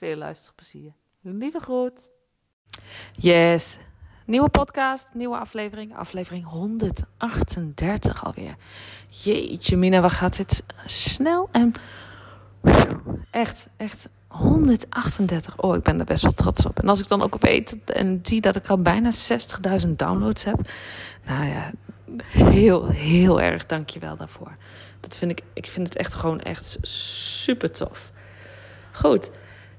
Veel luisterplezier. Lieve groet. Yes, nieuwe podcast, nieuwe aflevering. Aflevering 138 alweer. Jeetje mina, wat gaat dit snel en... Echt, echt 138. Oh, ik ben er best wel trots op. En als ik dan ook weet en zie dat ik al bijna 60.000 downloads heb. Nou ja, heel, heel erg dankjewel daarvoor. Dat vind ik, ik vind het echt gewoon echt super tof. Goed,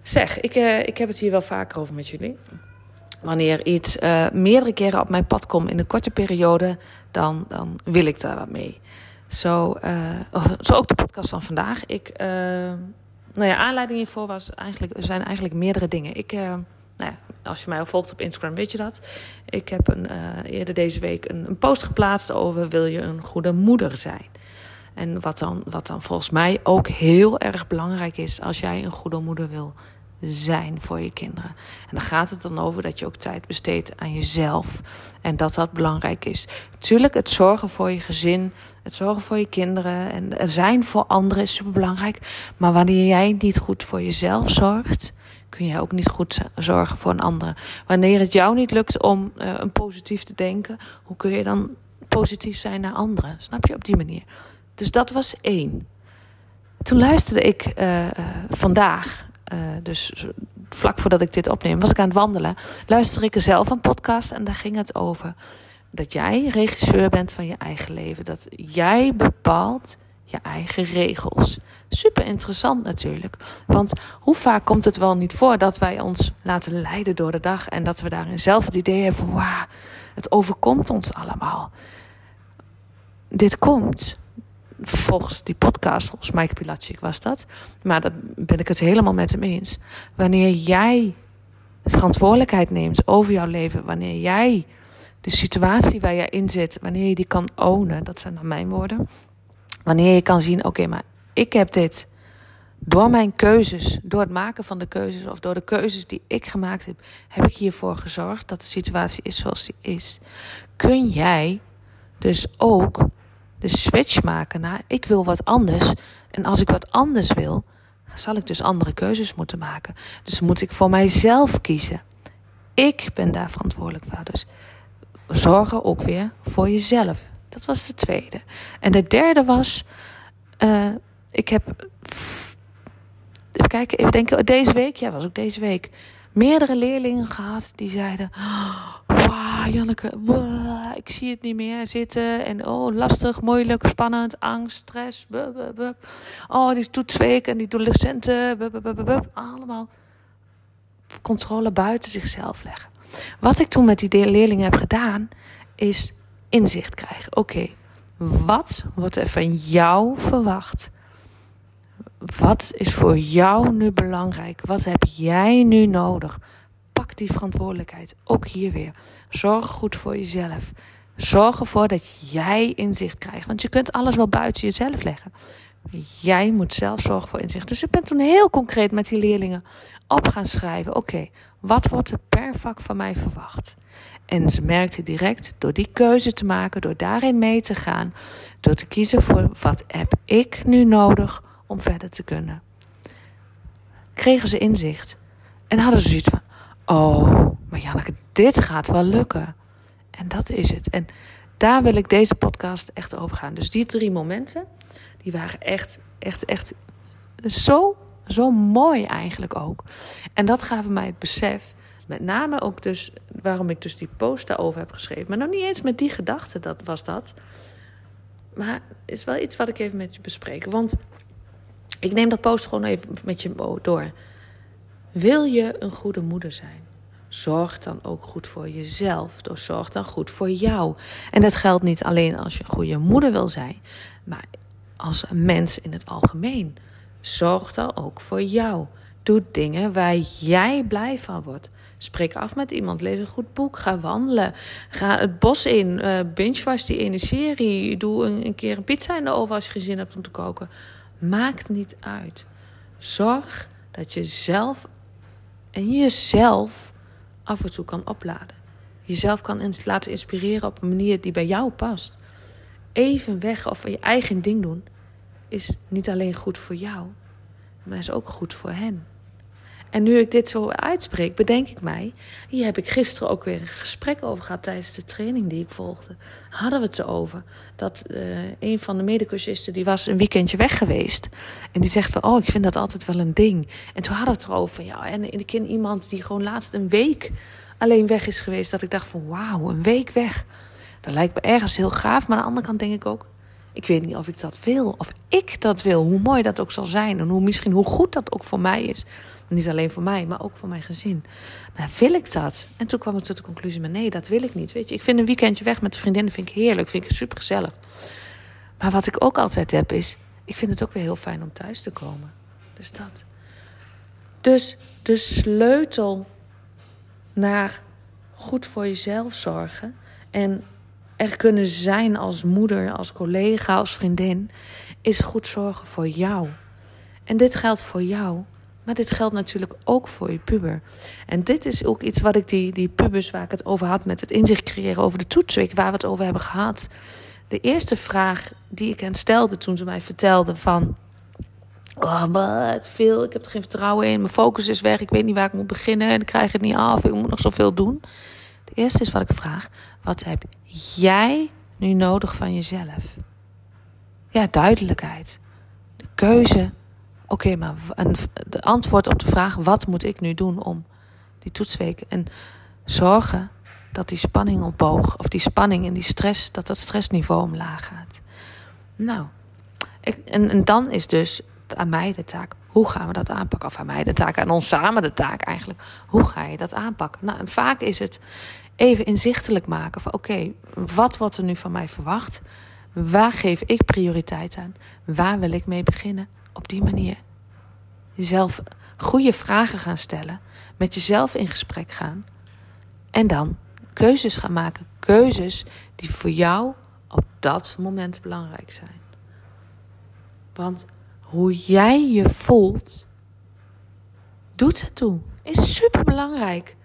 zeg, ik, uh, ik heb het hier wel vaker over met jullie. Wanneer iets uh, meerdere keren op mijn pad komt in een korte periode, dan, dan wil ik daar wat mee. Zo, uh, zo ook de podcast van vandaag. Ik, nou ja, aanleiding hiervoor was eigenlijk, zijn eigenlijk meerdere dingen. Ik nou ja, als je mij al volgt op Instagram, weet je dat. Ik heb een, eerder deze week een, een, post geplaatst over: wil je een goede moeder zijn? En wat dan, wat dan volgens mij ook heel erg belangrijk is als jij een goede moeder wil zijn voor je kinderen. En dan gaat het dan over dat je ook tijd besteedt aan jezelf. En dat dat belangrijk is. Tuurlijk, het zorgen voor je gezin, het zorgen voor je kinderen en er zijn voor anderen is super belangrijk. Maar wanneer jij niet goed voor jezelf zorgt, kun je ook niet goed zorgen voor een andere. Wanneer het jou niet lukt om uh, een positief te denken, hoe kun je dan positief zijn naar anderen? Snap je op die manier? Dus dat was één. Toen luisterde ik uh, uh, vandaag, dus vlak voordat ik dit opneem, was ik aan het wandelen. Luisterde ik er zelf een podcast en daar ging het over dat jij regisseur bent van je eigen leven. Dat jij bepaalt je eigen regels. Super interessant natuurlijk. Want hoe vaak komt het wel niet voor dat wij ons laten leiden door de dag en dat we daarin zelf het idee hebben: van, wauw, het overkomt ons allemaal. Dit komt volgens die podcast, volgens Mike Pilatschik was dat. Maar daar ben ik het helemaal met hem eens. Wanneer jij verantwoordelijkheid neemt over jouw leven, wanneer jij de situatie waar je in zit, wanneer je die kan ownen, dat zijn dan mijn woorden. Wanneer je kan zien, oké, maar ik heb dit door mijn keuzes, door het maken van de keuzes of door de keuzes die ik gemaakt heb, heb ik hiervoor gezorgd dat de situatie is zoals die is. Kun jij dus ook de switch maken naar ik wil wat anders. En als ik wat anders wil, zal ik dus andere keuzes moeten maken. Dus moet ik voor mijzelf kiezen. Ik ben daar verantwoordelijk voor. Dus zorgen ook weer voor jezelf. Dat was de tweede. En de derde was, uh, ik heb, even kijken, even denken, deze week, ja, was ook deze week, meerdere leerlingen gehad die zeiden, wauw, Janneke, ik zie het niet meer zitten en oh, lastig, moeilijk, spannend, angst, stress, buh, buh, buh. oh, die toetsweek en die docenten, allemaal controle buiten zichzelf leggen. Wat ik toen met die leerlingen heb gedaan, is inzicht krijgen. Oké, wat wordt er van jou verwacht? Wat is voor jou nu belangrijk? Wat heb jij nu nodig? Pak die verantwoordelijkheid. Ook hier weer. Zorg goed voor jezelf. Zorg ervoor dat jij inzicht krijgt. Want je kunt alles wel buiten jezelf leggen. Jij moet zelf zorgen voor inzicht. Dus ik ben toen heel concreet met die leerlingen op gaan schrijven. Oké, wat wordt er per vak van mij verwacht? En ze merkte direct door die keuze te maken, door daarin mee te gaan, door te kiezen voor wat heb ik nu nodig om verder te kunnen. Kregen ze inzicht en hadden ze zoiets van: Oh, maar Janneke, dit gaat wel lukken. En dat is het. En daar wil ik deze podcast echt over gaan. Dus die drie momenten, die waren echt, echt, echt zo, zo mooi eigenlijk ook. En dat gaven mij het besef Met name ook dus waarom ik dus die post daarover heb geschreven. Maar nog niet eens met die gedachte dat was dat. Maar is wel iets wat ik even met je bespreek. Want ik neem dat post gewoon even met je door. Wil je een goede moeder zijn? Zorg dan ook goed voor jezelf. Zorg dan goed voor jou. En dat geldt niet alleen als je een goede moeder wil zijn, maar als een mens in het algemeen. Zorg dan ook voor jou. Doe dingen waar jij blij van wordt. Spreek af met iemand, lees een goed boek, ga wandelen. Ga het bos in, uh, binge-watch die ene serie. Doe een, keer een pizza in de oven als je geen hebt om te koken. Maakt niet uit. Zorg dat je zelf en jezelf af en toe kan opladen. Jezelf kan laten inspireren op een manier die bij jou past. Even weg of je eigen ding doen is niet alleen goed voor jou, maar is ook goed voor hen. En nu ik dit zo uitspreek, bedenk ik mij. Hier heb ik gisteren ook weer een gesprek over gehad tijdens de training die ik volgde. Hadden we het erover dat uh, een van de medecursisten die was een weekendje weg geweest. En die zegt van, oh, ik vind dat altijd wel een ding. En toen hadden we het erover, ja, en ik ken iemand die gewoon laatst een week alleen weg is geweest. Dat ik dacht van, wauw, een week weg. Dat lijkt me ergens heel gaaf, maar aan de andere kant denk ik ook, ik weet niet of ik dat wil. Of ik dat wil. Hoe mooi dat ook zal zijn. En hoe, misschien hoe goed dat ook voor mij is. Niet alleen voor mij, maar ook voor mijn gezin. Maar wil ik dat? En toen kwam ik tot de conclusie: nee, dat wil ik niet. Weet je, ik vind een weekendje weg met vriendinnen vind ik heerlijk. Vind ik super gezellig. Maar wat ik ook altijd heb is: ik vind het ook weer heel fijn om thuis te komen. Dus dat. Dus de sleutel naar goed voor jezelf zorgen en er kunnen zijn als moeder, als collega, als vriendin, is goed zorgen voor jou. En dit geldt voor jou, maar dit geldt natuurlijk ook voor je puber. En dit is ook iets wat ik die, die pubers waar ik het over had met het inzicht creëren over de toetsweek, waar we het over hebben gehad. De eerste vraag die ik hen stelde toen ze mij vertelden van... Oh, wat veel, ik heb er geen vertrouwen in, mijn focus is weg, ik weet niet waar ik moet beginnen en ik krijg het niet af, ik moet nog zoveel doen. De eerste is wat ik vraag, wat heb jij nu nodig van jezelf? Ja, duidelijkheid. De keuze. Oké, maar een, de antwoord op de vraag: wat moet ik nu doen om die toetsweek? En zorgen dat die spanning opboog, of die spanning en die stress, dat dat stressniveau omlaag gaat. Nou, ik, en, en dan is dus aan mij de taak. Hoe gaan we dat aanpakken? Of aan mij de taak, aan ons samen de taak eigenlijk. Hoe ga je dat aanpakken? Nou, en vaak is het even inzichtelijk maken van oké, wat wordt er nu van mij verwacht? Waar geef ik prioriteit aan? Waar wil ik mee beginnen? Op die manier. Jezelf goede vragen gaan stellen, met jezelf in gesprek gaan en dan keuzes gaan maken. Keuzes die voor jou op dat moment belangrijk zijn. Want hoe jij je voelt, doet het toe. Is super belangrijk.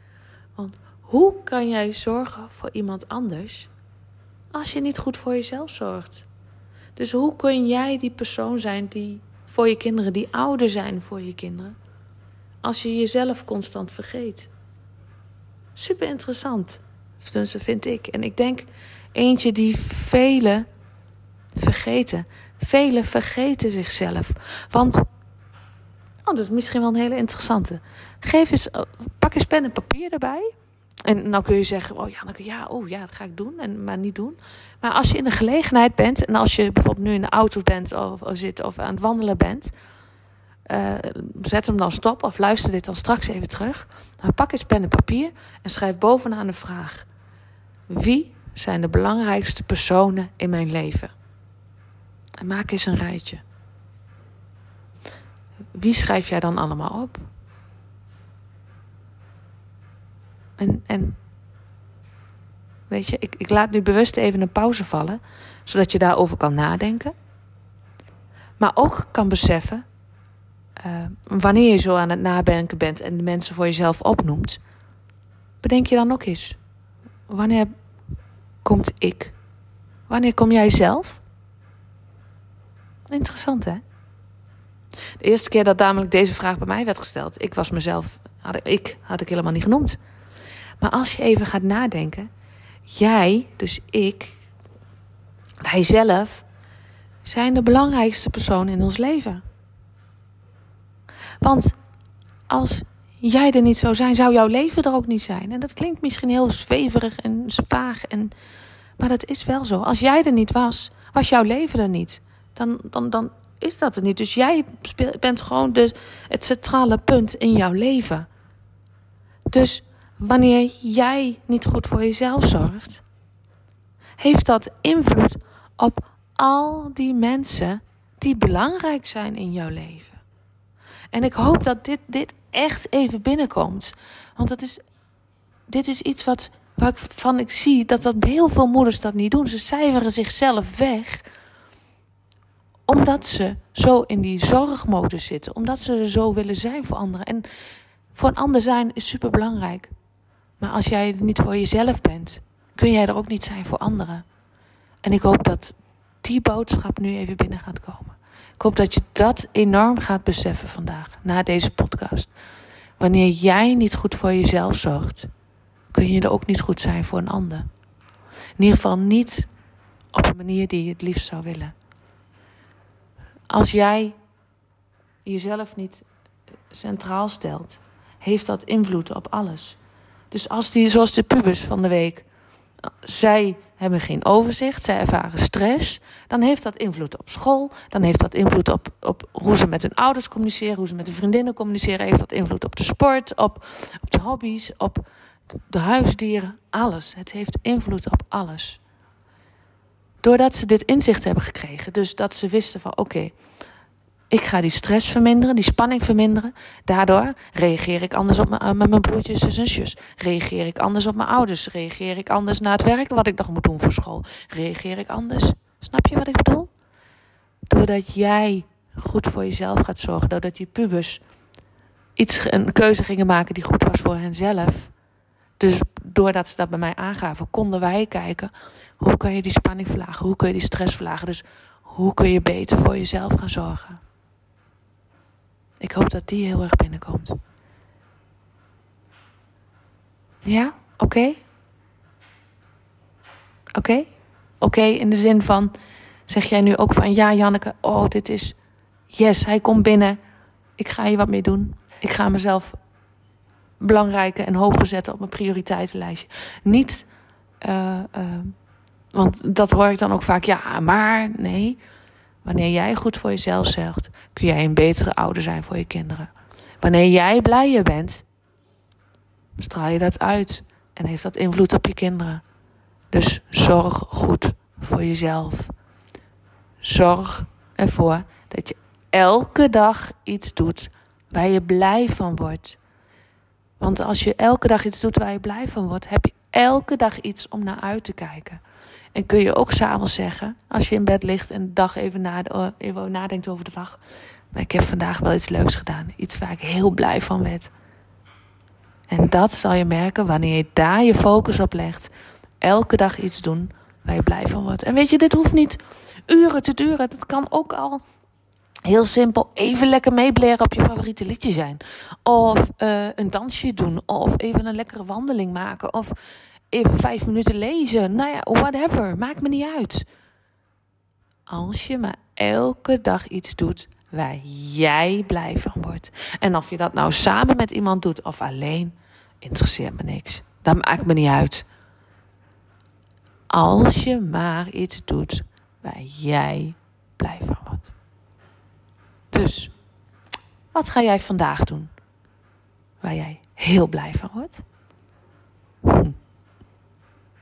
Hoe kan jij zorgen voor iemand anders als je niet goed voor jezelf zorgt? Dus hoe kun jij die persoon zijn die voor je kinderen, die ouder zijn voor je kinderen, als je jezelf constant vergeet? Super interessant, tenminste vind ik. En ik denk eentje die velen vergeten. Velen vergeten zichzelf. Want, oh, dat is misschien wel een hele interessante. Geef eens, eh, pak eens pen en papier erbij. En dan kun je zeggen, oh ja, dan, ja, oh ja, dat ga ik doen, en, maar niet doen. Maar als je in de gelegenheid bent, en als je bijvoorbeeld nu in de auto bent of, zit of aan het wandelen bent, uh, zet hem dan stop of luister dit dan straks even terug. Maar pak eens pen en papier en schrijf bovenaan de vraag: Wie zijn de belangrijkste personen in mijn leven? En maak eens een rijtje. Wie schrijf jij dan allemaal op? En, en weet je, ik, ik laat nu bewust even een pauze vallen, zodat je daarover kan nadenken. Maar ook kan beseffen, uh, wanneer je zo aan het nadenken bent en de mensen voor jezelf opnoemt, bedenk je dan ook eens, wanneer komt ik? Wanneer kom jij zelf? Interessant hè? De eerste keer dat namelijk deze vraag bij mij werd gesteld, ik was mezelf, had ik, had ik helemaal niet genoemd. Maar als je even gaat nadenken, jij, dus ik, wij zelf, zijn de belangrijkste persoon in ons leven. Want als jij er niet zou zijn, zou jouw leven er ook niet zijn. En dat klinkt misschien heel zweverig en vaag, en, maar dat is wel zo. Als jij er niet was, was jouw leven er niet. Dan, dan, dan is dat er niet. Dus jij bent gewoon de, het centrale punt in jouw leven. Dus wanneer jij niet goed voor jezelf zorgt, heeft dat invloed op al die mensen die belangrijk zijn in jouw leven. En ik hoop dat dit, dit echt even binnenkomt. Want het is, dit is iets wat, waarvan ik zie dat, dat heel veel moeders dat niet doen. Ze cijferen zichzelf weg omdat ze zo in die zorgmodus zitten. Omdat ze er zo willen zijn voor anderen. En voor een ander zijn is super belangrijk. Maar als jij er niet voor jezelf bent, kun jij er ook niet zijn voor anderen. En ik hoop dat die boodschap nu even binnen gaat komen. Ik hoop dat je dat enorm gaat beseffen vandaag, na deze podcast. Wanneer jij niet goed voor jezelf zorgt, kun je er ook niet goed zijn voor een ander. In ieder geval niet op een manier die je het liefst zou willen. Als jij jezelf niet centraal stelt, heeft dat invloed op alles. Dus als die, zoals de pubers van de week, zij hebben geen overzicht, zij ervaren stress, dan heeft dat invloed op school, dan heeft dat invloed op, op hoe ze met hun ouders communiceren, hoe ze met hun vriendinnen communiceren, heeft dat invloed op de sport, op, op de hobby's, op de huisdieren, alles. Het heeft invloed op alles. Doordat ze dit inzicht hebben gekregen, dus dat ze wisten van oké, ik ga die stress verminderen, die spanning verminderen. Daardoor reageer ik anders op mijn, eh, met mijn broertjes en zusjes. Reageer ik anders op mijn ouders. Reageer ik anders naar het werk wat ik nog moet doen voor school. Reageer ik anders. Snap je wat ik bedoel? Doordat jij goed voor jezelf gaat zorgen. Doordat die pubers iets, een keuze gingen maken die goed was voor henzelf. Dus doordat ze dat bij mij aangaven, konden wij kijken hoe kan je die spanning verlagen, hoe kun je die stress verlagen. Dus hoe kun je beter voor jezelf gaan zorgen. Ik hoop dat die heel erg binnenkomt. Ja, oké. Oké? Oké, in de zin van, zeg jij nu ook van, ja Janneke, oh dit is, yes, hij komt binnen. Ik ga hier wat mee doen. Ik ga mezelf belangrijker en hoger zetten op mijn prioriteitenlijstje. Niet, uh, uh, want dat hoor ik dan ook vaak, ja, maar nee. Wanneer jij goed voor jezelf zorgt, kun jij een betere ouder zijn voor je kinderen. Wanneer jij blijer bent, straal je dat uit en heeft dat invloed op je kinderen. Dus zorg goed voor jezelf. Zorg ervoor dat je elke dag iets doet waar je blij van wordt. Want als je elke dag iets doet waar je blij van wordt, heb je elke dag iets om naar uit te kijken. En kun je ook s'avonds zeggen, als je in bed ligt en de dag even, nade, even nadenkt over de dag. Maar ik heb vandaag wel iets leuks gedaan. Iets waar ik heel blij van werd. En dat zal je merken wanneer je daar je focus op legt. Elke dag iets doen waar je blij van wordt. En weet je, dit hoeft niet uren te duren. Dat kan ook al heel simpel even lekker meebleren op je favoriete liedje zijn. Of uh, een dansje doen. Of even een lekkere wandeling maken. Of even vijf minuten lezen. Nou ja, whatever. Maakt me niet uit. Als je maar elke dag iets doet waar jij blij van wordt. En of je dat nou samen met iemand doet of alleen, interesseert me niks. Dat maakt me niet uit. Als je maar iets doet waar jij blij van wordt. Dus, wat ga jij vandaag doen waar jij heel blij van wordt?